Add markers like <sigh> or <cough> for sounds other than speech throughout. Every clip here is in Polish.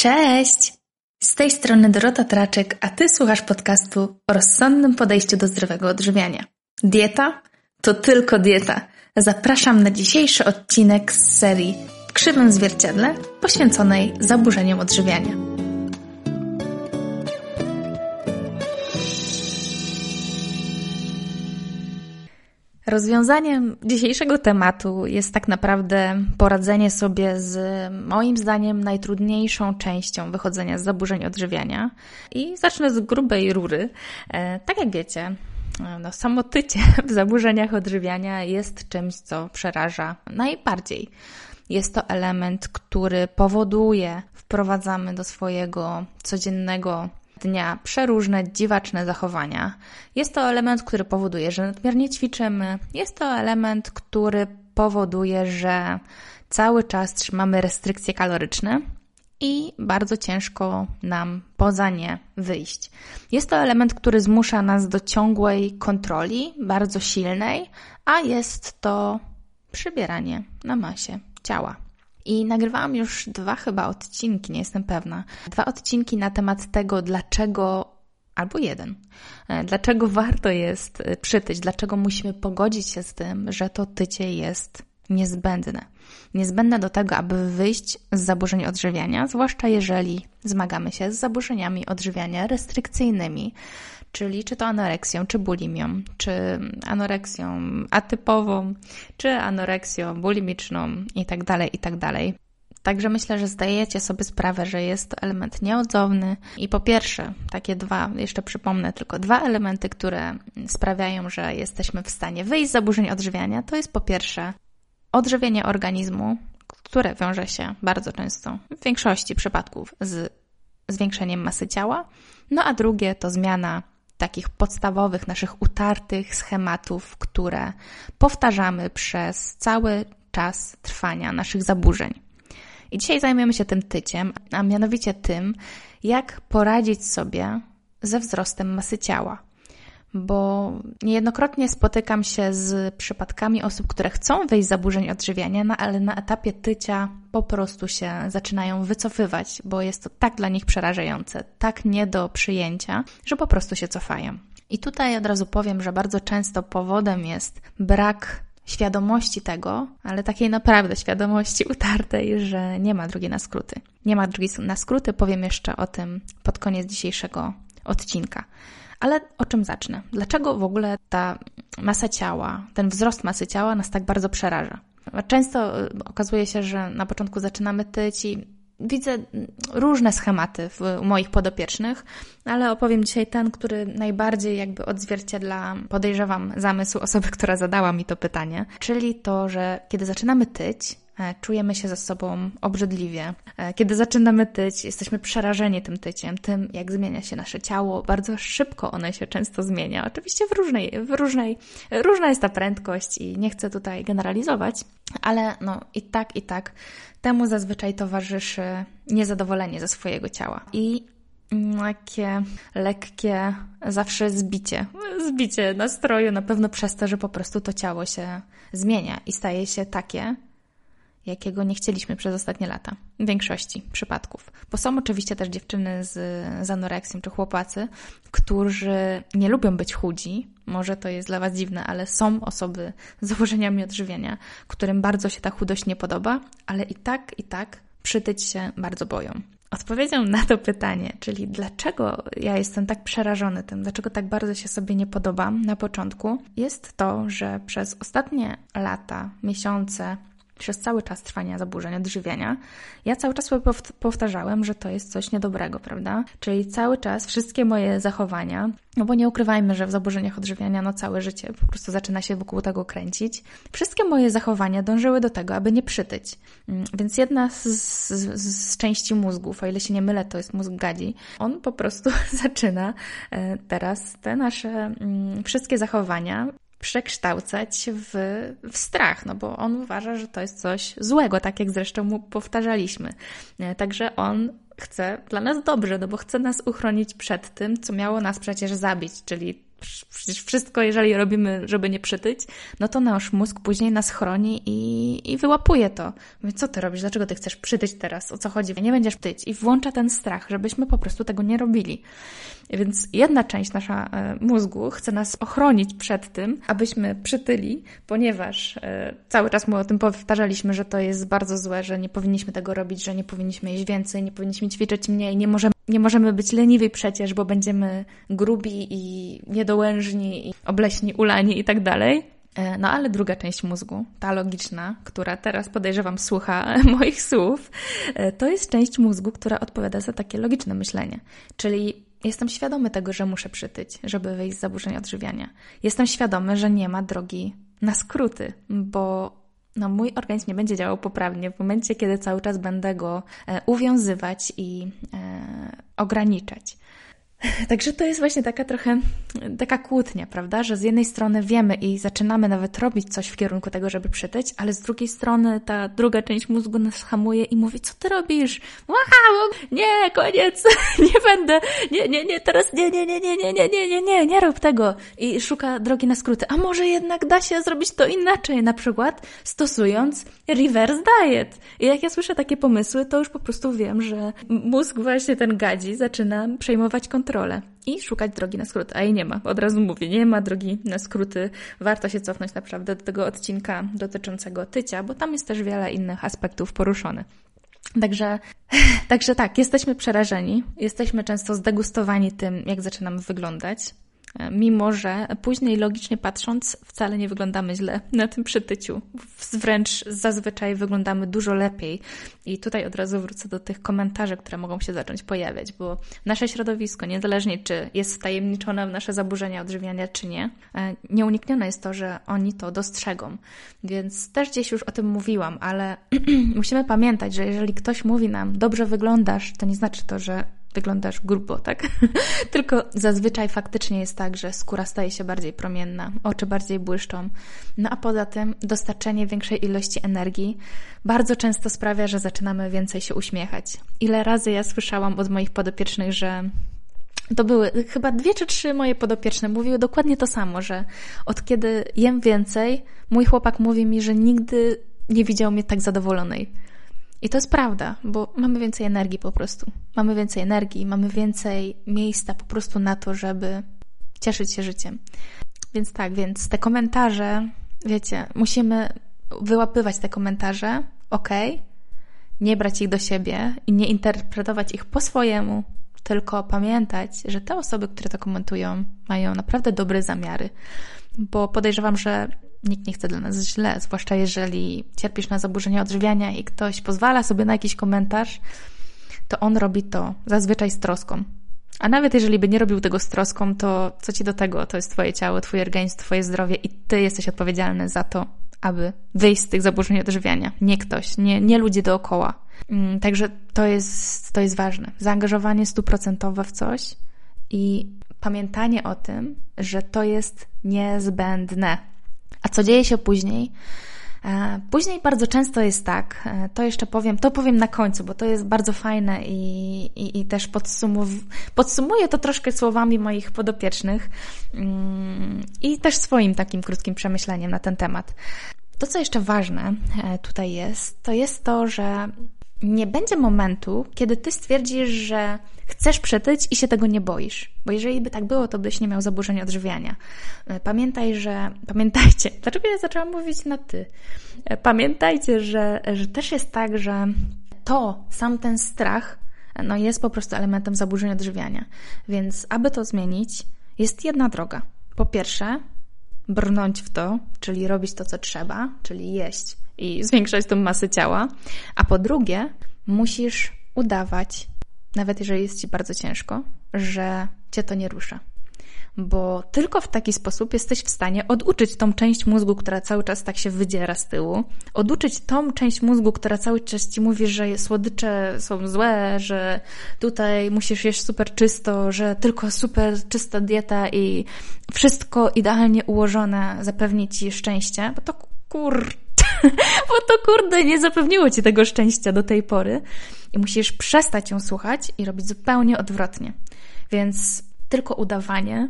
Cześć! Z tej strony Dorota Traczek, a Ty słuchasz podcastu o rozsądnym podejściu do zdrowego odżywiania. Dieta? To tylko dieta. Zapraszam na dzisiejszy odcinek z serii w krzywym zwierciadle poświęconej zaburzeniom odżywiania. Rozwiązaniem dzisiejszego tematu jest tak naprawdę poradzenie sobie z moim zdaniem najtrudniejszą częścią wychodzenia z zaburzeń odżywiania. I zacznę z grubej rury. E, tak jak wiecie, no, samotycie <laughs> w zaburzeniach odżywiania jest czymś, co przeraża najbardziej. Jest to element, który powoduje, wprowadzamy do swojego codziennego dnia przeróżne, dziwaczne zachowania. Jest to element, który powoduje, że nadmiernie ćwiczymy. Jest to element, który powoduje, że cały czas trzymamy restrykcje kaloryczne i bardzo ciężko nam poza nie wyjść. Jest to element, który zmusza nas do ciągłej kontroli, bardzo silnej, a jest to przybieranie na masie ciała. I nagrywałam już dwa chyba odcinki, nie jestem pewna. Dwa odcinki na temat tego, dlaczego albo jeden. E, dlaczego warto jest e, przytyć? Dlaczego musimy pogodzić się z tym, że to tycie jest niezbędne? Niezbędne do tego, aby wyjść z zaburzeń odżywiania, zwłaszcza jeżeli zmagamy się z zaburzeniami odżywiania restrykcyjnymi, czyli czy to anoreksją, czy bulimią, czy anoreksją atypową, czy anoreksją bulimiczną itd., tak itd. Tak Także myślę, że zdajecie sobie sprawę, że jest to element nieodzowny. I po pierwsze, takie dwa, jeszcze przypomnę tylko dwa elementy, które sprawiają, że jesteśmy w stanie wyjść z zaburzeń odżywiania, to jest po pierwsze odżywienie organizmu, które wiąże się bardzo często, w większości przypadków, z zwiększeniem masy ciała. No a drugie to zmiana takich podstawowych, naszych utartych schematów, które powtarzamy przez cały czas trwania naszych zaburzeń. I dzisiaj zajmiemy się tym tyciem, a mianowicie tym, jak poradzić sobie ze wzrostem masy ciała bo niejednokrotnie spotykam się z przypadkami osób, które chcą wyjść z zaburzeń odżywiania, no ale na etapie tycia po prostu się zaczynają wycofywać, bo jest to tak dla nich przerażające, tak nie do przyjęcia, że po prostu się cofają. I tutaj od razu powiem, że bardzo często powodem jest brak świadomości tego, ale takiej naprawdę świadomości utartej, że nie ma drugiej na skróty. Nie ma drugiej na skróty, powiem jeszcze o tym pod koniec dzisiejszego odcinka. Ale o czym zacznę? Dlaczego w ogóle ta masa ciała, ten wzrost masy ciała nas tak bardzo przeraża? Często y, okazuje się, że na początku zaczynamy tyć i widzę różne schematy u moich podopiecznych, ale opowiem dzisiaj ten, który najbardziej jakby odzwierciedla, podejrzewam, zamysł osoby, która zadała mi to pytanie, czyli to, że kiedy zaczynamy tyć, czujemy się ze sobą obrzydliwie. E, kiedy zaczynamy tyć, jesteśmy przerażeni tym tyciem, tym jak zmienia się nasze ciało. Bardzo szybko one się często zmienia. Oczywiście w różnej, w różnej, różna jest ta prędkość i nie chcę tutaj generalizować, ale no i tak, i tak temu zazwyczaj towarzyszy niezadowolenie ze swojego ciała. I takie lekkie zawsze zbicie. Zbicie nastroju na pewno przez to, że po prostu to ciało się zmienia i staje się takie, jakiego nie chcieliśmy przez ostatnie lata. W większości przypadków. Bo są oczywiście też dziewczyny z, z anoreksją czy chłopacy, którzy nie lubią być chudzi. Może to jest dla Was dziwne, ale są osoby z założeniami odżywiania, którym bardzo się ta chudość nie podoba, ale i tak, i tak przytyć się bardzo boją. Odpowiedzią na to pytanie, czyli dlaczego ja jestem tak przerażony tym, dlaczego tak bardzo się sobie nie podobam na początku, jest to, że przez ostatnie lata, miesiące, przez cały czas trwania zaburzeń odżywiania, ja cały czas sobie powtarzałem, że to jest coś niedobrego, prawda? Czyli cały czas wszystkie moje zachowania, no bo nie ukrywajmy, że w zaburzeniach odżywiania no całe życie po prostu zaczyna się wokół tego kręcić. Wszystkie moje zachowania dążyły do tego, aby nie przytyć. Mm, więc jedna z, z, z części mózgów, o ile się nie mylę, to jest mózg gadzi, on po prostu <laughs> zaczyna e, teraz te nasze mm, wszystkie zachowania przekształcać w, w, strach, no bo on uważa, że to jest coś złego, tak jak zresztą mu powtarzaliśmy. E, także on chce dla nas dobrze, no bo chce nas uchronić przed tym, co miało nas przecież zabić, czyli przecież wszystko, jeżeli robimy, żeby nie przytyć, no to nasz mózg później nas chroni i, i wyłapuje to. Mówi, co ty robisz? Dlaczego ty chcesz przytyć teraz? O co chodzi? Nie będziesz przytyć. I włącza ten strach, żebyśmy po prostu tego nie robili. Więc jedna część nasza e, mózgu chce nas ochronić przed tym, abyśmy przytyli, ponieważ e, cały czas mu o tym powtarzaliśmy, że to jest bardzo złe, że nie powinniśmy tego robić, że nie powinniśmy jeść więcej, nie powinniśmy ćwiczyć mniej, nie możemy, nie możemy być leniwi przecież, bo będziemy grubi i niedołężni, i obleśni, ulani i tak dalej. E, no ale druga część mózgu, ta logiczna, która teraz podejrzewam słucha <laughs> moich słów, to jest część mózgu, która odpowiada za takie logiczne myślenie. Czyli Jestem świadomy tego, że muszę przytyć, żeby wyjść z zaburzeń odżywiania. Jestem świadomy, że nie ma drogi na skróty, bo no, mój organizm nie będzie działał poprawnie w momencie, kiedy cały czas będę go e, uwiązywać i e, ograniczać. Także to jest właśnie taka trochę taka kłótnia, prawda? Że z jednej strony wiemy i zaczynamy nawet robić coś w kierunku tego, żeby przytyć, ale z drugiej strony ta druga część mózgu nas hamuje i mówi, co ty robisz? Wow, nie, koniec, <laughs> nie będę, nie, nie, nie, teraz nie, nie, nie, nie, nie, nie, nie, nie, nie, nie rób tego. I szuka drogi na skróty. A może jednak da się zrobić to inaczej, na przykład stosując reverse diet. I jak ja słyszę takie pomysły, to już po prostu wiem, że mózg właśnie ten gadzi zaczyna przejmować kontrolę kontrolę i szukać drogi na skróty. A jej nie ma. Od razu mówię, nie ma drogi na skróty. Warto się cofnąć naprawdę do tego odcinka dotyczącego tycia, bo tam jest też wiele innych aspektów poruszonych. Także, <laughs> także tak, jesteśmy przerażeni, jesteśmy często zdegustowani tym, jak zaczynamy wyglądać mimo że później logicznie patrząc wcale nie wyglądamy źle na tym przytyciu. Wręcz zazwyczaj wyglądamy dużo lepiej. I tutaj od razu wrócę do tych komentarzy, które mogą się zacząć pojawiać, bo nasze środowisko, niezależnie czy jest wtajemniczone w nasze zaburzenia odżywiania, czy nie, e, nieuniknione jest to, że oni to dostrzegą. Więc też gdzieś już o tym mówiłam, ale <clears throat> musimy pamiętać, że jeżeli ktoś mówi nam, dobrze wyglądasz, to nie znaczy to, że wyglądasz grubo, tak? <laughs> Tylko zazwyczaj faktycznie jest tak, że skóra staje się bardziej promienna, oczy bardziej błyszczą. No a poza tym dostarczenie większej ilości energii bardzo często sprawia, że zaczynamy więcej się uśmiechać. Ile razy ja słyszałam od moich podopiecznych, że to były chyba dwie czy trzy moje podopieczne mówiły dokładnie to samo, że od kiedy jem więcej, mój chłopak mówi mi, że nigdy nie widział mnie tak zadowolonej. I to jest prawda, bo mamy więcej energii po prostu. Mamy więcej energii, mamy więcej miejsca po prostu na to, żeby cieszyć się życiem. Więc tak, więc te komentarze, wiecie, musimy wyłapywać te komentarze, ok, nie brać ich do siebie i nie interpretować ich po swojemu, tylko pamiętać, że te osoby, które to komentują, mają naprawdę dobre zamiary, bo podejrzewam, że nikt nie chce dla nas źle, zwłaszcza jeżeli cierpisz na zaburzenia odżywiania i ktoś pozwala sobie na jakiś komentarz, to on robi to zazwyczaj z troską. A nawet jeżeli by nie robił tego z troską, to co ci do tego? To jest twoje ciało, twój organizm, twoje zdrowie i ty jesteś odpowiedzialny za to, aby wyjść z tych zaburzeń odżywiania. Nie ktoś, nie, nie ludzie dookoła. Mm, także to jest, to jest ważne. Zaangażowanie stuprocentowe w coś i pamiętanie o tym, że to jest niezbędne. A co dzieje się później? E, później bardzo często jest tak, e, to jeszcze powiem, to powiem na końcu, bo to jest bardzo fajne i, i, i też podsumuw, podsumuję to troszkę słowami moich podopiecznych mm, i też swoim takim krótkim przemyśleniem na ten temat. To, co jeszcze ważne e, tutaj jest, to jest to, że nie będzie momentu, kiedy ty stwierdzisz, że chcesz przytyć i się tego nie boisz. Bo jeżeli by tak było, to byś nie miał zaburzeń odżywiania. E, pamiętaj, że. Pamiętajcie, <laughs> dlaczego ja zaczęłam mówić na ty? E, pamiętajcie, że, że też jest tak, że to, sam ten strach, no jest po prostu elementem zaburzeń odżywiania. Więc, aby to zmienić, jest jedna droga. Po pierwsze, brnąć w to, czyli robić to, co trzeba, czyli jeść i zwiększać tą masę ciała. A po drugie, musisz udawać, nawet jeżeli jest ci bardzo ciężko, że cię to nie rusza. Bo tylko w taki sposób jesteś w stanie oduczyć tą część mózgu, która cały czas tak się wydziera z tyłu, oduczyć tą część mózgu, która cały czas ci mówi, że słodycze są złe, że tutaj musisz jeść super czysto, że tylko super czysta dieta i wszystko idealnie ułożone zapewni ci szczęście, bo to kur <laughs> bo to kurde nie zapewniło ci tego szczęścia do tej pory i musisz przestać ją słuchać i robić zupełnie odwrotnie. Więc tylko udawanie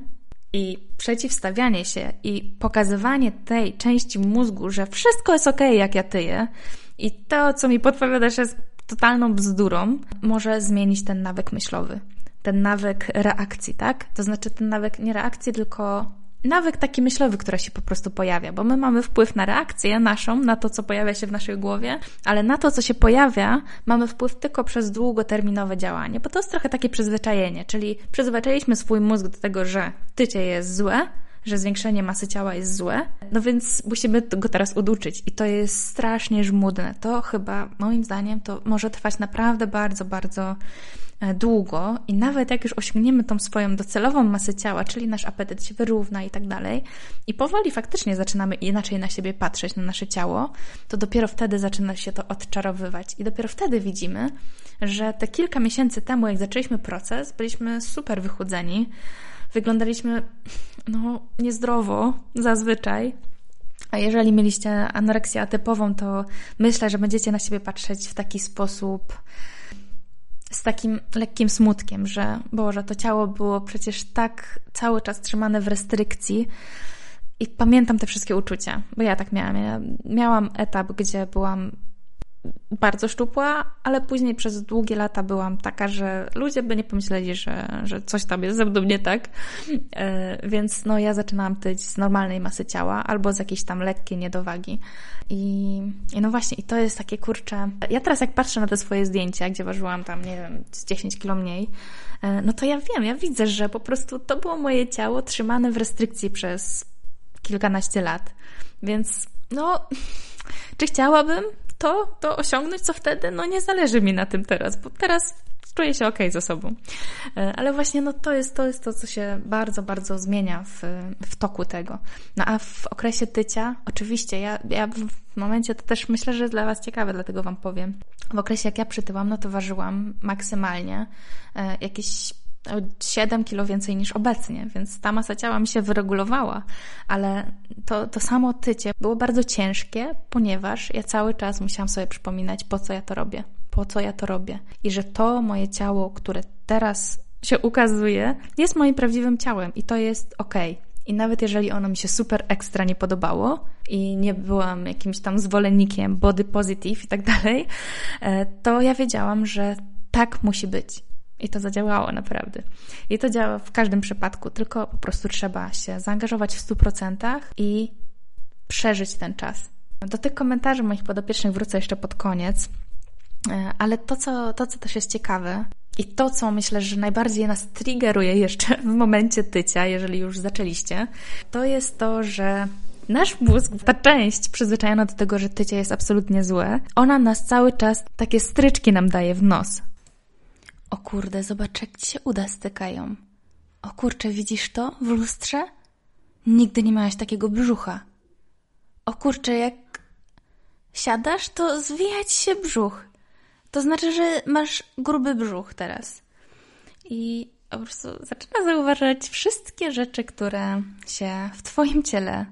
I przeciwstawianie się i pokazywanie tej części mózgu, że wszystko jest ok, jak ja tyję, i to, co mi podpowiadasz, jest totalną bzdurą, może zmienić ten nawyk myślowy, ten nawyk reakcji, tak? To znaczy ten nawyk nie reakcji, tylko nawyk taki myślowy, który się po prostu pojawia, bo my mamy wpływ na reakcję naszą, na to, co pojawia się w naszej głowie, ale na to, co się pojawia, mamy wpływ tylko przez długoterminowe działanie, bo to jest trochę takie przyzwyczajenie, czyli przyzwyczailiśmy swój mózg do tego, że tycie jest złe, że zwiększenie masy ciała jest złe, no więc musimy go teraz oduczyć i to jest strasznie żmudne. To chyba, moim zdaniem, to może trwać naprawdę bardzo, bardzo długo i nawet jak już osiągniemy tą swoją docelową masę ciała, czyli nasz apetyt się wyrówna i tak dalej i powoli faktycznie zaczynamy inaczej na siebie patrzeć, na nasze ciało, to dopiero wtedy zaczyna się to odczarowywać i dopiero wtedy widzimy, że te kilka miesięcy temu, jak zaczęliśmy proces, byliśmy super wychudzeni, wyglądaliśmy no, niezdrowo zazwyczaj. A jeżeli mieliście anoreksję atypową, to myślę, że będziecie na siebie patrzeć w taki sposób, z takim lekkim smutkiem, że Boże, to ciało było przecież tak cały czas trzymane w restrykcji. I pamiętam te wszystkie uczucia, bo ja tak miałam. Ja miałam etap, gdzie byłam bardzo szczupła, ale później przez długie lata byłam taka, że ludzie by nie pomyśleli, że, że coś tam jest ze mną nie tak. E, więc no ja zaczynałam tyć z normalnej masy ciała albo z jakiejś tam lekkiej niedowagi. I, I no właśnie, i to jest takie kurcze. Ja teraz jak patrzę na te swoje zdjęcia, gdzie ważyłam tam, nie wiem, z 10 kilo mniej, e, no to ja wiem, ja widzę, że po prostu to było moje ciało trzymane w restrykcji przez kilkanaście lat. Więc no, <laughs> czy chciałabym? To, to osiągnąć, co wtedy, no nie zależy mi na tym teraz, bo teraz czuję się okay ze sobą. E, ale właśnie no to jest, to jest to, co się bardzo, bardzo zmienia w, w toku tego. No a w okresie tycia, oczywiście, ja, ja w momencie to też myślę, że jest dla Was ciekawe, dlatego Wam powiem. W okresie jak ja przytyłam, no to ważyłam maksymalnie e, jakieś 7 kilo więcej niż obecnie, więc ta masa ciała mi się wyregulowała, ale to, to samo tycie było bardzo ciężkie, ponieważ ja cały czas musiałam sobie przypominać, po co ja to robię, po co ja to robię i że to moje ciało, które teraz się ukazuje, jest moim prawdziwym ciałem i to jest ok. I nawet jeżeli ono mi się super ekstra nie podobało i nie byłam jakimś tam zwolennikiem body positive i tak dalej, e, to ja wiedziałam, że tak musi być i to zadziałało naprawdę. I to działa w każdym przypadku, tylko po prostu trzeba się zaangażować w 100% i przeżyć ten czas. Do tych komentarzy moich podopiecznych wrócę jeszcze pod koniec, e, ale to co, to, co też jest ciekawe i to, co myślę, że najbardziej nas triggeruje jeszcze w momencie tycia, jeżeli już zaczęliście, to jest to, że Nasz mózg, ta część przyzwyczajona do tego, że tycie jest absolutnie złe, ona nas cały czas takie stryczki nam daje w nos. O kurde, zobacz, jak ci się uda stykają. O kurcze, widzisz to w lustrze? Nigdy nie miałaś takiego brzucha. O kurcze, jak siadasz, to zwijać się brzuch. To znaczy, że masz gruby brzuch teraz. I po prostu zaczyna zauważać wszystkie rzeczy, które się w Twoim ciele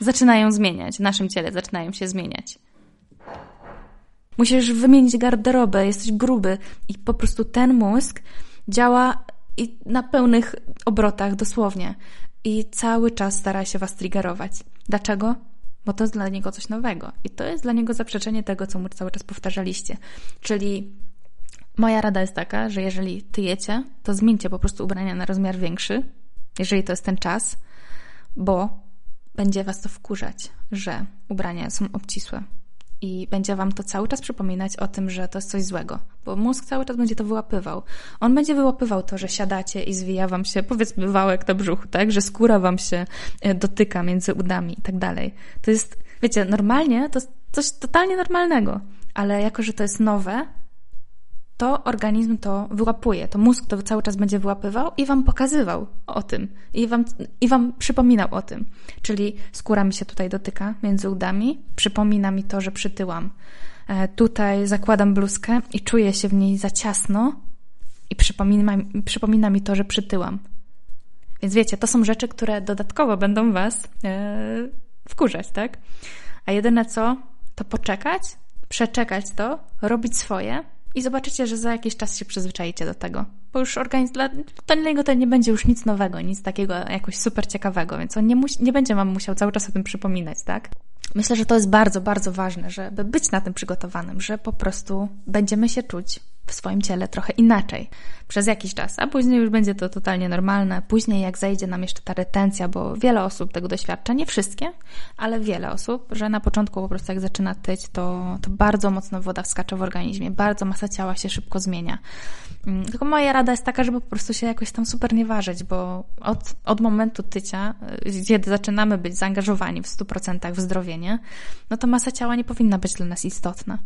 zaczynają zmieniać, w naszym ciele zaczynają się zmieniać. Musisz wymienić garderobę, jesteś gruby i po prostu ten mózg działa i na pełnych obrotach dosłownie i cały czas stara się was triggerować. Dlaczego? Bo to jest dla niego coś nowego i to jest dla niego zaprzeczenie tego, co mu cały czas powtarzaliście. Czyli moja rada jest taka, że jeżeli tyjecie, to zmieńcie po prostu ubrania na rozmiar większy, jeżeli to jest ten czas, bo będzie was to wkurzać, że ubrania są obcisłe i będzie wam to cały czas przypominać o tym, że to jest coś złego, bo mózg cały czas będzie to wyłapywał. On będzie wyłapywał to, że siadacie i zwija wam się, powiedzmy, wałek na brzuchu, tak? Że skóra wam się e, dotyka między udami i tak dalej. To jest, wiecie, normalnie to jest coś totalnie normalnego, ale jako, że to jest nowe, to organizm to wyłapuje, to mózg to cały czas będzie wyłapywał i wam pokazywał o tym, i wam, i wam przypominał o tym. Czyli skóra mi się tutaj dotyka między udami, przypomina mi to, że przytyłam. E, tutaj zakładam bluzkę i czuję się w niej za ciasno i przypomina, przypomina mi to, że przytyłam. Więc wiecie, to są rzeczy, które dodatkowo będą was e, wkurzać, tak? A jedyne co, to poczekać, przeczekać to, robić swoje i zobaczycie, że za jakiś czas się przyzwyczajicie do tego. bo już organizm, dla, dla niego to nie będzie już nic nowego, nic takiego jakoś super ciekawego, więc on nie, musi, nie będzie wam musiał cały czas o tym przypominać, tak? Myślę, że to jest bardzo, bardzo ważne, żeby być na tym przygotowanym, że po prostu będziemy się czuć w swoim ciele trochę inaczej przez jakiś czas, a później już będzie to totalnie normalne. Później, jak zajdzie nam jeszcze ta retencja, bo wiele osób tego doświadcza, nie wszystkie, ale wiele osób, że na początku po prostu jak zaczyna tyć, to, to bardzo mocno woda wskacza w organizmie, bardzo masa ciała się szybko zmienia. Mm, tylko moja rada jest taka, żeby po prostu się jakoś tam super nie ważyć, bo od, od momentu tycia, y, kiedy zaczynamy być zaangażowani w 100% w zdrowienie, no to masa ciała nie powinna być dla nas istotna,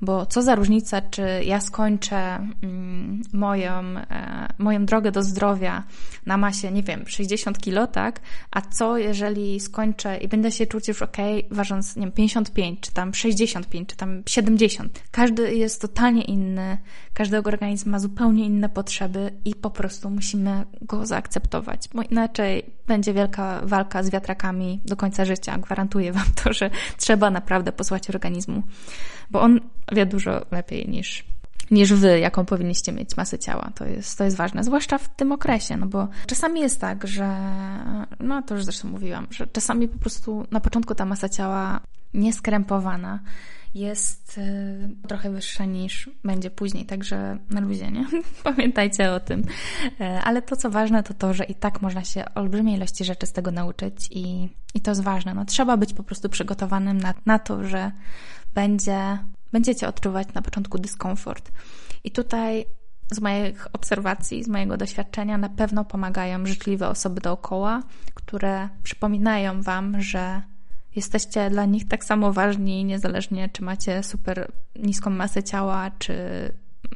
bo co za różnica, czy ja skończę mm, moją, e, moją drogę do zdrowia na masie, nie wiem, 60 kilo, tak? A co jeżeli skończę i będę się czuć już ok, ważąc, nie wiem, 55, czy tam 65, czy tam 70. Każdy jest totalnie inny, każdego organizm ma zupełnie inne potrzeby i po prostu musimy go zaakceptować, bo inaczej będzie wielka walka z wiatrakami do końca życia. Gwarantuję Wam to, że trzeba naprawdę posłać organizmu, bo on wie dużo lepiej niż niż wy, jaką powinniście mieć masę ciała. To jest, to jest ważne, zwłaszcza w tym okresie, no bo czasami jest tak, że, no to już zresztą mówiłam, że czasami po prostu na początku ta masa ciała nieskrępowana jest y, trochę wyższa niż będzie później, także na luzie, nie? <laughs> Pamiętajcie o tym. E, ale to, co ważne, to to, że i tak można się olbrzymiej ilości rzeczy z tego nauczyć i, i to jest ważne. No, trzeba być po prostu przygotowanym na, na to, że będzie, będziecie odczuwać na początku dyskomfort. I tutaj z moich obserwacji, z mojego doświadczenia na pewno pomagają życzliwe osoby dookoła, które przypominają Wam, że jesteście dla nich tak samo ważni, niezależnie czy macie super niską masę ciała, czy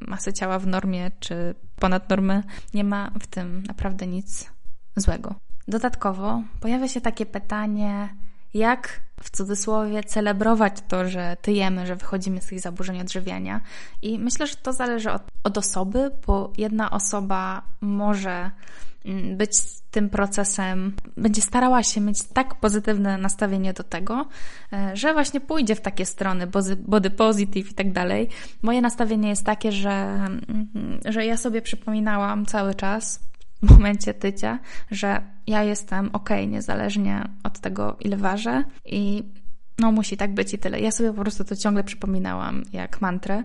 masę ciała w normie, czy ponad normę. Nie ma w tym naprawdę nic złego. Dodatkowo pojawia się takie pytanie, jak w cudzysłowie celebrować to, że tyjemy, że wychodzimy z tych zaburzeń odżywiania. I myślę, że to zależy od, od osoby, bo jedna osoba może być z tym procesem, będzie starała się mieć tak pozytywne nastawienie do tego, e, że właśnie pójdzie w takie strony body positive i tak dalej. Moje nastawienie jest takie, że, mm, że ja sobie przypominałam cały czas w momencie tycia, że ja jestem ok, niezależnie od tego, ile ważę i no musi tak być i tyle. Ja sobie po prostu to ciągle przypominałam jak mantrę,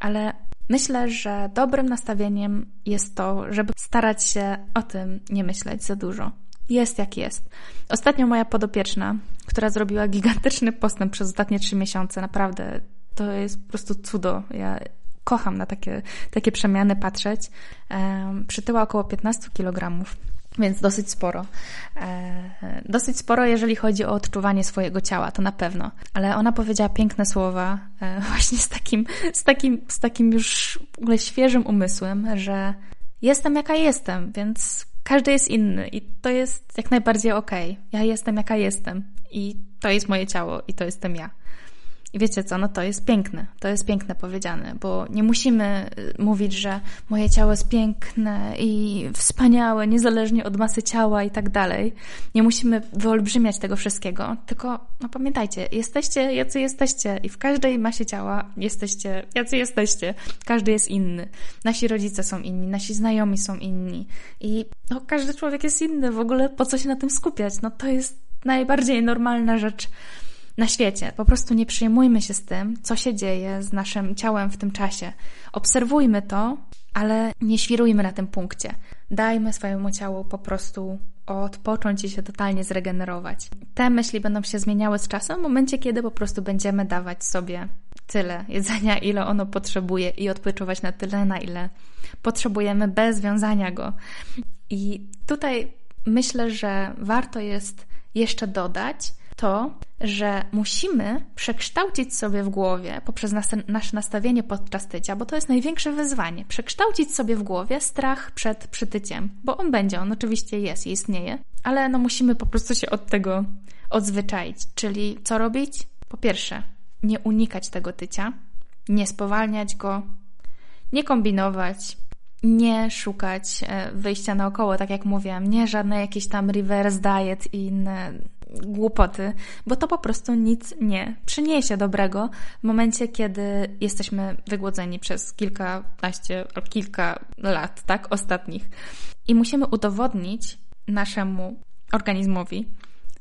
ale myślę, że dobrym nastawieniem jest to, żeby starać się o tym nie myśleć za dużo. Jest jak jest. Ostatnio moja podopieczna, która zrobiła gigantyczny postęp przez ostatnie trzy miesiące, naprawdę to jest po prostu cudo. Ja kocham na takie, takie przemiany patrzeć. Przytyła około 15 kg. Więc dosyć sporo. E, dosyć sporo, jeżeli chodzi o odczuwanie swojego ciała, to na pewno. Ale ona powiedziała piękne słowa, e, <laughs> właśnie z takim, z takim, z takim już w ogóle świeżym umysłem, że jestem jaka jestem, więc każdy jest inny i to jest jak najbardziej okej. Okay. Ja jestem jaka jestem i to jest moje ciało i to jestem ja. I wiecie co, no to jest piękne, to jest piękne powiedziane, bo nie musimy y, mówić, że moje ciało jest piękne i wspaniałe, niezależnie od masy ciała i tak dalej. Nie musimy wyolbrzymiać tego wszystkiego, tylko no pamiętajcie, jesteście jacy jesteście i w każdej masie ciała jesteście jacy jesteście. Każdy jest inny. Nasi rodzice są inni, nasi znajomi są inni i no, każdy człowiek jest inny. W ogóle po co się na tym skupiać? No to jest najbardziej normalna rzecz na świecie. Po prostu nie przyjmujmy się z tym, co się dzieje z naszym ciałem w tym czasie. Obserwujmy to, ale nie świrujmy na tym punkcie. Dajmy swojemu ciału po prostu odpocząć i się totalnie zregenerować. Te myśli będą się zmieniały z czasem w momencie, kiedy po prostu będziemy dawać sobie tyle jedzenia, ile ono potrzebuje i odpoczywać na tyle, na ile potrzebujemy bez wiązania go. I tutaj myślę, że warto jest jeszcze dodać, to, że musimy przekształcić sobie w głowie poprzez nasze nastawienie podczas tycia, bo to jest największe wyzwanie. Przekształcić sobie w głowie strach przed przytyciem, bo on będzie, on oczywiście jest i istnieje, ale no musimy po prostu się od tego odzwyczaić. Czyli co robić? Po pierwsze, nie unikać tego tycia, nie spowalniać go, nie kombinować, nie szukać e, wyjścia naokoło, tak jak mówiłam, nie żadne jakieś tam reverse diet i inne głupoty, bo to po prostu nic nie przyniesie dobrego w momencie, kiedy jesteśmy wygłodzeni przez kilkanaście albo kilka lat, tak, ostatnich. I musimy udowodnić naszemu organizmowi,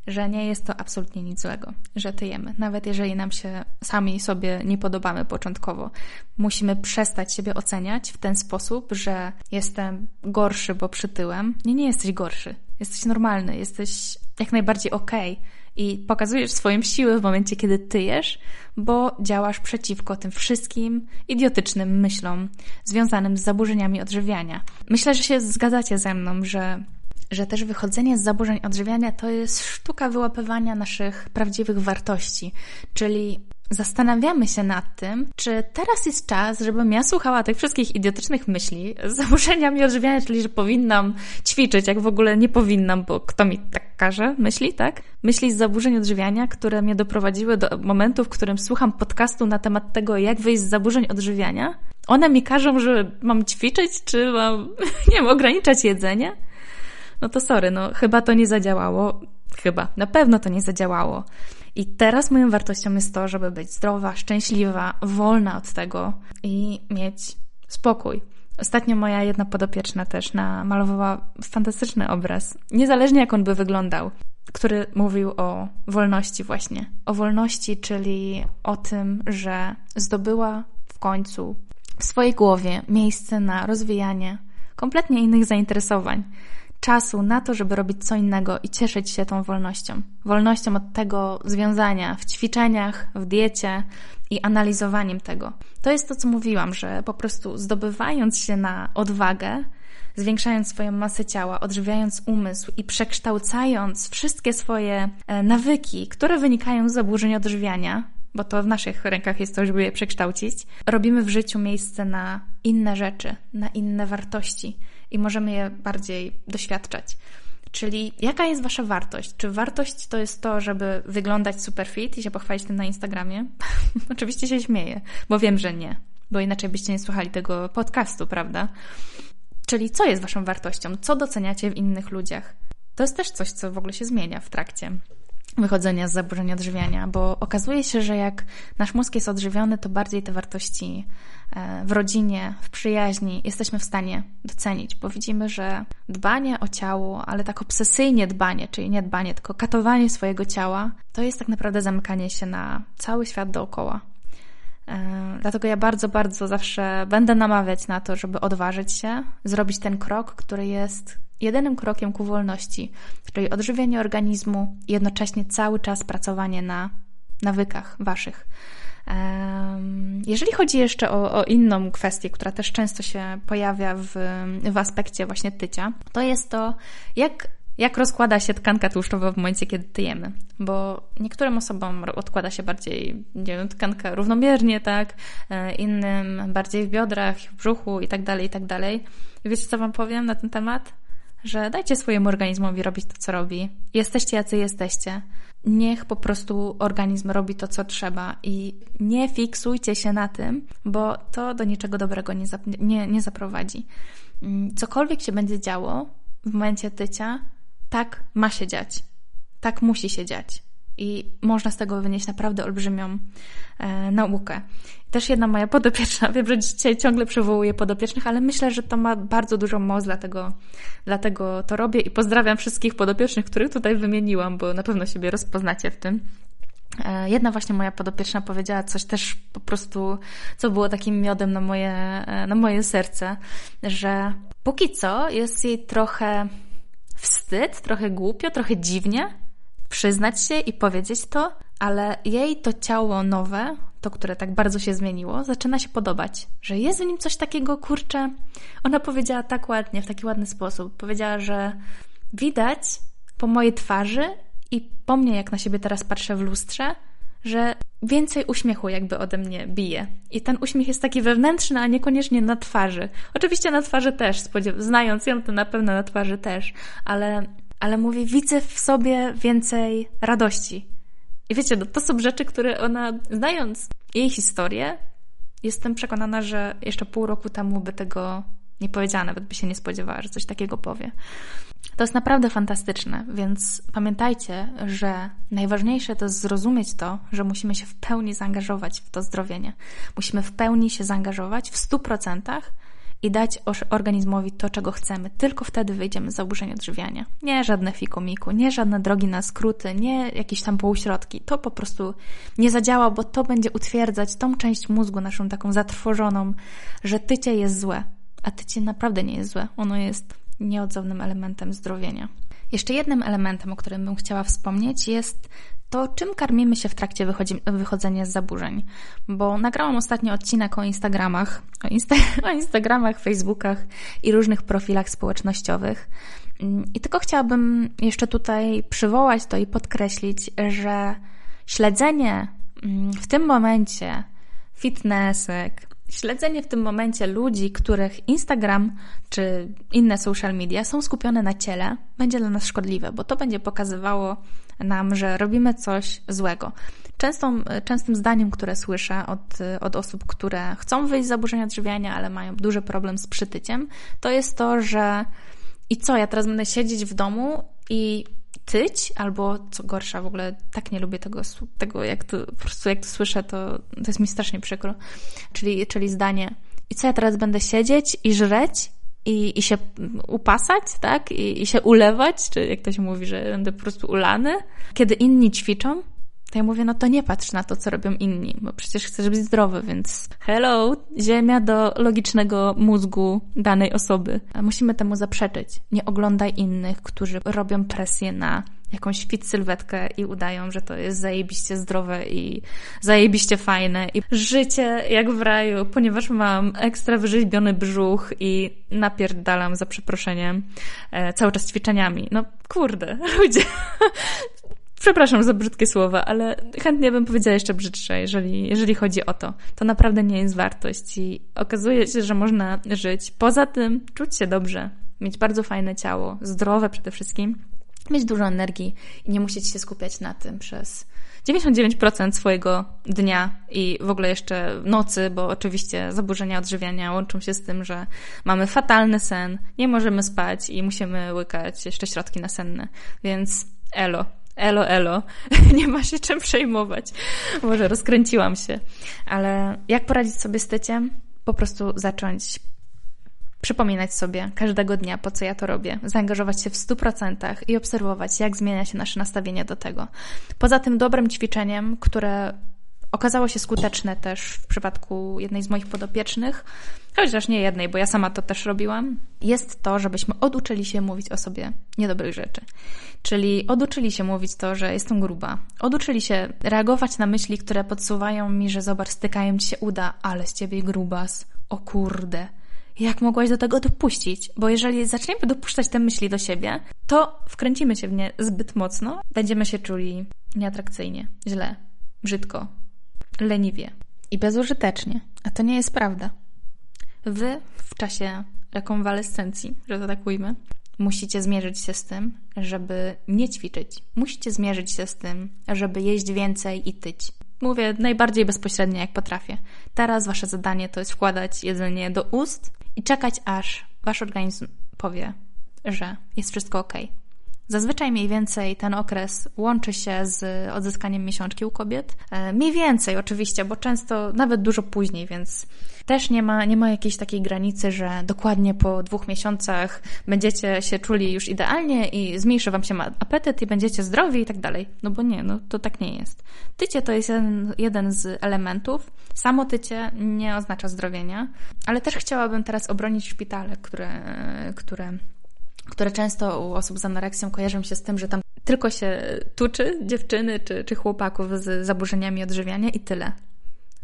że nie jest to absolutnie nic złego, że tyjemy. Nawet jeżeli nam się sami sobie nie podobamy początkowo, musimy przestać siebie oceniać w ten sposób, że jestem gorszy, bo przytyłem. Nie, nie jesteś gorszy. Jesteś normalny, jesteś jak najbardziej okej. Okay i pokazujesz swoją siłę w momencie, kiedy tyjesz, bo działasz przeciwko tym wszystkim idiotycznym myślom związanym z zaburzeniami odżywiania. Myślę, że się zgadzacie ze mną, że że też wychodzenie z zaburzeń odżywiania to jest sztuka wyłapywania naszych prawdziwych wartości, czyli zastanawiamy się nad tym, czy teraz jest czas, żebym ja słuchała tych wszystkich idiotycznych myśli <laughs> z zaburzeniami odżywiania, czyli że powinnam ćwiczyć, jak w ogóle nie powinnam, bo kto mi tak każe, myśli, tak? Myśli z zaburzeń odżywiania, które mnie doprowadziły do momentu, w którym słucham podcastu na temat tego, jak wyjść z zaburzeń odżywiania. One mi każą, że mam ćwiczyć, czy mam, <laughs> nie wiem, ograniczać jedzenie no to sorry, no chyba to nie zadziałało. Chyba, na pewno to nie zadziałało. I teraz moją wartością jest to, żeby być zdrowa, szczęśliwa, wolna od tego i mieć spokój. Ostatnio moja jedna podopieczna też namalowała fantastyczny obraz, niezależnie jak on by wyglądał, który mówił o wolności właśnie. O wolności, czyli o tym, że zdobyła w końcu w swojej głowie miejsce na rozwijanie kompletnie innych zainteresowań czasu na to, żeby robić co innego i cieszyć się tą wolnością. Wolnością od tego związania w ćwiczeniach, w diecie i analizowaniem tego. To jest to, co mówiłam, że po prostu zdobywając się na odwagę, zwiększając swoją masę ciała, odżywiając umysł i przekształcając wszystkie swoje e, nawyki, które wynikają z zaburzeń odżywiania, bo to w naszych rękach jest to, żeby je przekształcić, robimy w życiu miejsce na inne rzeczy, na inne wartości i możemy je bardziej doświadczać. Czyli jaka jest Wasza wartość? Czy wartość to jest to, żeby wyglądać super fit i się pochwalić tym na Instagramie? <laughs> Oczywiście się śmieję, bo wiem, że nie, bo inaczej byście nie słuchali tego podcastu, prawda? Czyli co jest Waszą wartością? Co doceniacie w innych ludziach? To jest też coś, co w ogóle się zmienia w trakcie wychodzenia z zaburzenia odżywiania, bo okazuje się, że jak nasz mózg jest odżywiony, to bardziej te wartości e, w rodzinie, w przyjaźni jesteśmy w stanie docenić, bo widzimy, że dbanie o ciało, ale tak obsesyjnie dbanie, czyli nie dbanie, tylko katowanie swojego ciała, to jest tak naprawdę zamykanie się na cały świat dookoła. E, dlatego ja bardzo, bardzo zawsze będę namawiać na to, żeby odważyć się, zrobić ten krok, który jest jedynym krokiem ku wolności, czyli odżywienie organizmu i jednocześnie cały czas pracowanie na nawykach waszych. Jeżeli chodzi jeszcze o, o, inną kwestię, która też często się pojawia w, w aspekcie właśnie tycia, to jest to, jak, jak rozkłada się tkanka tłuszczowa w momencie, kiedy tyjemy. Bo niektórym osobom odkłada się bardziej nie wiem, tkanka równomiernie, tak, e, innym bardziej w biodrach, w brzuchu i tak dalej, i tak dalej. Wiecie, co Wam powiem na ten temat? Że dajcie swojemu organizmowi robić to, co robi. Jesteście jacy jesteście. Niech po prostu organizm robi to, co trzeba i nie fiksujcie się na tym, bo to do niczego dobrego nie, zap- nie, nie zaprowadzi. Mm, cokolwiek się będzie działo w momencie tycia, tak ma się dziać. Tak musi się dziać i można z tego wynieść naprawdę olbrzymią e, naukę. Też jedna moja podopieczna, <laughs> wiem, że dzisiaj ciągle przywołuję podopiecznych, ale myślę, że to ma bardzo dużą moc, dlatego, dlatego to robię i pozdrawiam wszystkich podopiecznych, których tutaj wymieniłam, bo na pewno siebie rozpoznacie w tym. E, jedna właśnie moja podopieczna powiedziała coś też po prostu, co było takim miodem na moje, e, na moje serce, że póki co jest jej trochę wstyd, trochę głupio, trochę dziwnie, przyznać się i powiedzieć to, ale jej to ciało nowe, to, które tak bardzo się zmieniło, zaczyna się podobać, że jest w nim coś takiego, kurcze. Ona powiedziała tak ładnie, w taki ładny sposób. Powiedziała, że widać po mojej twarzy i po mnie, jak na siebie teraz patrzę w lustrze, że więcej uśmiechu jakby ode mnie bije. I ten uśmiech jest taki wewnętrzny, a niekoniecznie na twarzy. Oczywiście na twarzy też, znając ją, to na pewno na twarzy też, ale ale mówi, widzę w sobie więcej radości. I wiecie, no, to są rzeczy, które ona, znając jej historię, jestem przekonana, że jeszcze pół roku temu by tego Nie powiedziała, nawet by się nie spodziewała, że coś takiego powie. To jest naprawdę fantastyczne, więc pamiętajcie, że najważniejsze to zrozumieć to, że musimy się w pełni zaangażować w to zdrowienie. Musimy w pełni się zaangażować w 100% i dać organizmowi to, czego chcemy. Tylko wtedy wyjdziemy z zaburzeń odżywiania. Nie żadne fikomiku, nie żadne drogi na skróty, nie jakieś tam półśrodki. To po prostu nie zadziała, bo to będzie utwierdzać tą część mózgu naszą taką zatrwożoną, że tycie jest złe. A tycie naprawdę nie jest złe. Ono jest nieodzownym elementem zdrowienia. Jeszcze jednym elementem, o którym bym chciała wspomnieć, jest to, czym karmimy się w trakcie wychodzenia z zaburzeń. Bo nagrałam ostatnio odcinek o Instagramach, o, Insta <laughs> o Instagramach, Facebookach i różnych profilach społecznościowych. I tylko chciałabym jeszcze tutaj przywołać to i podkreślić, że śledzenie mm, w tym momencie fitnessek, Śledzenie w tym momencie ludzi, których Instagram czy inne social media są skupione na ciele, będzie dla nas szkodliwe, bo to będzie pokazywało nam, że robimy coś złego. Częstą, częstym zdaniem, które słyszę od, od osób, które chcą wyjść z zaburzenia odżywiania, ale mają duży problem z przytyciem, to jest to, że i co, ja teraz będę siedzieć w domu i tyć, albo co gorsza, w ogóle tak nie lubię tego, tego jak to, po prostu jak to słyszę, to, to jest mi strasznie przykro. Czyli, czyli zdanie, i co ja teraz będę siedzieć i żreć i, i się upasać, tak? I, I się ulewać, czy jak to się mówi, że będę po prostu ulany, kiedy inni ćwiczą, to ja mówię, no to nie patrz na to, co robią inni, bo przecież chcesz być zdrowy, więc hello, ziemia do logicznego mózgu danej osoby. A musimy temu zaprzeczyć. Nie oglądaj innych, którzy robią presję na jakąś fit sylwetkę i udają, że to jest zajebiście zdrowe i zajebiście fajne i życie jak w raju, ponieważ mam ekstra wyrzeźbiony brzuch i napierdalam za przeproszeniem e, cały czas ćwiczeniami. No kurde, <laughs> ludzie, Przepraszam za brzydkie słowa, ale chętnie bym powiedziała jeszcze brzydsze, jeżeli, jeżeli chodzi o to. To naprawdę nie jest wartość i okazuje się, że można żyć. Poza tym czuć się dobrze, mieć bardzo fajne ciało, zdrowe przede wszystkim, mieć dużo energii i nie musieć się skupiać na tym przez 99% swojego dnia i w ogóle jeszcze nocy, bo oczywiście zaburzenia odżywiania łączą się z tym, że mamy fatalny sen, nie możemy spać i musimy łykać jeszcze środki nasenne. Więc elo, elo, elo, <laughs> nie ma się czym przejmować. Może rozkręciłam się. Ale jak poradzić sobie z tyciem? Po prostu zacząć przypominać sobie każdego dnia, po co ja to robię, zaangażować się w 100% i obserwować, jak zmienia się nasze nastawienie do tego. Poza tym dobrym ćwiczeniem, które okazało się skuteczne też w przypadku jednej z moich podopiecznych, chociaż nie jednej, bo ja sama to też robiłam, jest to, żebyśmy oduczyli się mówić o sobie niedobrych rzeczy. Czyli oduczyli się mówić to, że jestem gruba. Oduczyli się reagować na myśli, które podsuwają mi, że zobacz, stykają ci się uda, ale z ciebie grubas. O kurde. Jak mogłaś do tego dopuścić? Bo jeżeli zaczniemy dopuszczać te myśli do siebie, to wkręcimy się w nie zbyt mocno, będziemy się czuli nieatrakcyjnie, źle, brzydko, leniwie i bezużytecznie. A to nie jest prawda. Wy w czasie rekonwalescencji, że to tak ujmę, musicie zmierzyć się z tym, żeby nie ćwiczyć. Musicie zmierzyć się z tym, żeby jeść więcej i tyć. Mówię najbardziej bezpośrednio, jak potrafię. Teraz wasze zadanie to jest wkładać jedzenie do ust i czekać, aż wasz organizm powie, że jest wszystko ok. Zazwyczaj mniej więcej ten okres łączy się z odzyskaniem miesiączki u kobiet. E, mniej więcej oczywiście, bo często nawet dużo później, więc też nie ma, nie ma jakiejś takiej granicy, że dokładnie po dwóch miesiącach będziecie się czuli już idealnie i zmniejszy wam się apetyt i będziecie zdrowi i tak dalej. No bo nie, no to tak nie jest. Tycie to jest jeden, jeden z elementów. Samo tycie nie oznacza zdrowienia, ale też chciałabym teraz obronić szpitale, które, które które często u osób z anoreksją kojarzą się z tym, że tam tylko się tuczy dziewczyny czy, czy chłopaków z zaburzeniami odżywiania i tyle.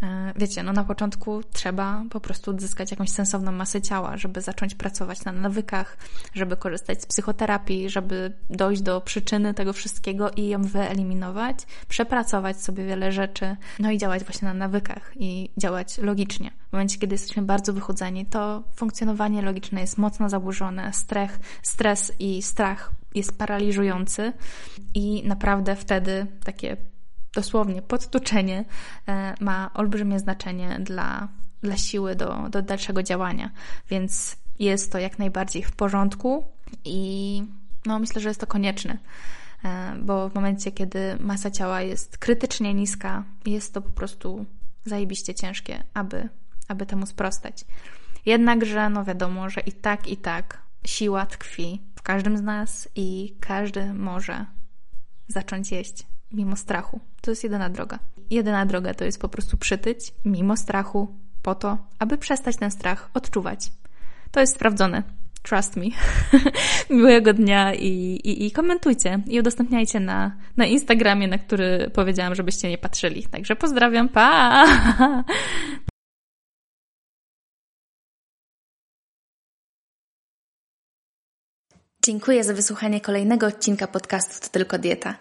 E, wiecie, no na początku trzeba po prostu odzyskać jakąś sensowną masę ciała, żeby zacząć pracować na nawykach, żeby korzystać z psychoterapii, żeby dojść do przyczyny tego wszystkiego i ją wyeliminować, przepracować sobie wiele rzeczy, no i działać właśnie na nawykach i działać logicznie. W momencie, kiedy jesteśmy bardzo wychudzeni, to funkcjonowanie logiczne jest mocno zaburzone, strech, stres i strach jest paraliżujący i naprawdę wtedy takie dosłownie podtuczenie ma olbrzymie znaczenie dla, dla siły do, do dalszego działania. Więc jest to jak najbardziej w porządku i no, myślę, że jest to konieczne, e, bo w momencie, kiedy masa ciała jest krytycznie niska, jest to po prostu zajebiście ciężkie, aby, aby temu sprostać. Jednakże, no wiadomo, że i tak, i tak siła tkwi w każdym z nas i każdy może zacząć jeść mimo strachu. To jest jedyna droga. Jedyna droga to jest po prostu przytyć mimo strachu, po to, aby przestać ten strach odczuwać. To jest sprawdzone. Trust me. <laughs> Miłego dnia i, i, i komentujcie i udostępniajcie na, na Instagramie, na który powiedziałam, żebyście nie patrzyli. Także pozdrawiam, pa! Dziękuję za wysłuchanie kolejnego odcinka podcastu To Tylko Dieta.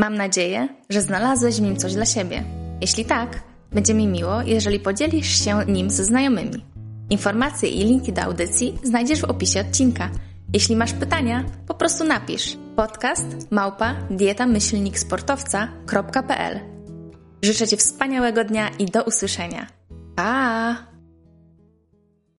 Mam nadzieję, że znalazłeś w nim coś dla siebie. Jeśli tak, będzie mi miło, jeżeli podzielisz się nim ze znajomymi. Informacje i linki do audycji znajdziesz w opisie odcinka. Jeśli masz pytania, po prostu napisz podcast małpa dietamyślniksportowca.pl Życzę Ci wspaniałego dnia i do usłyszenia. Pa!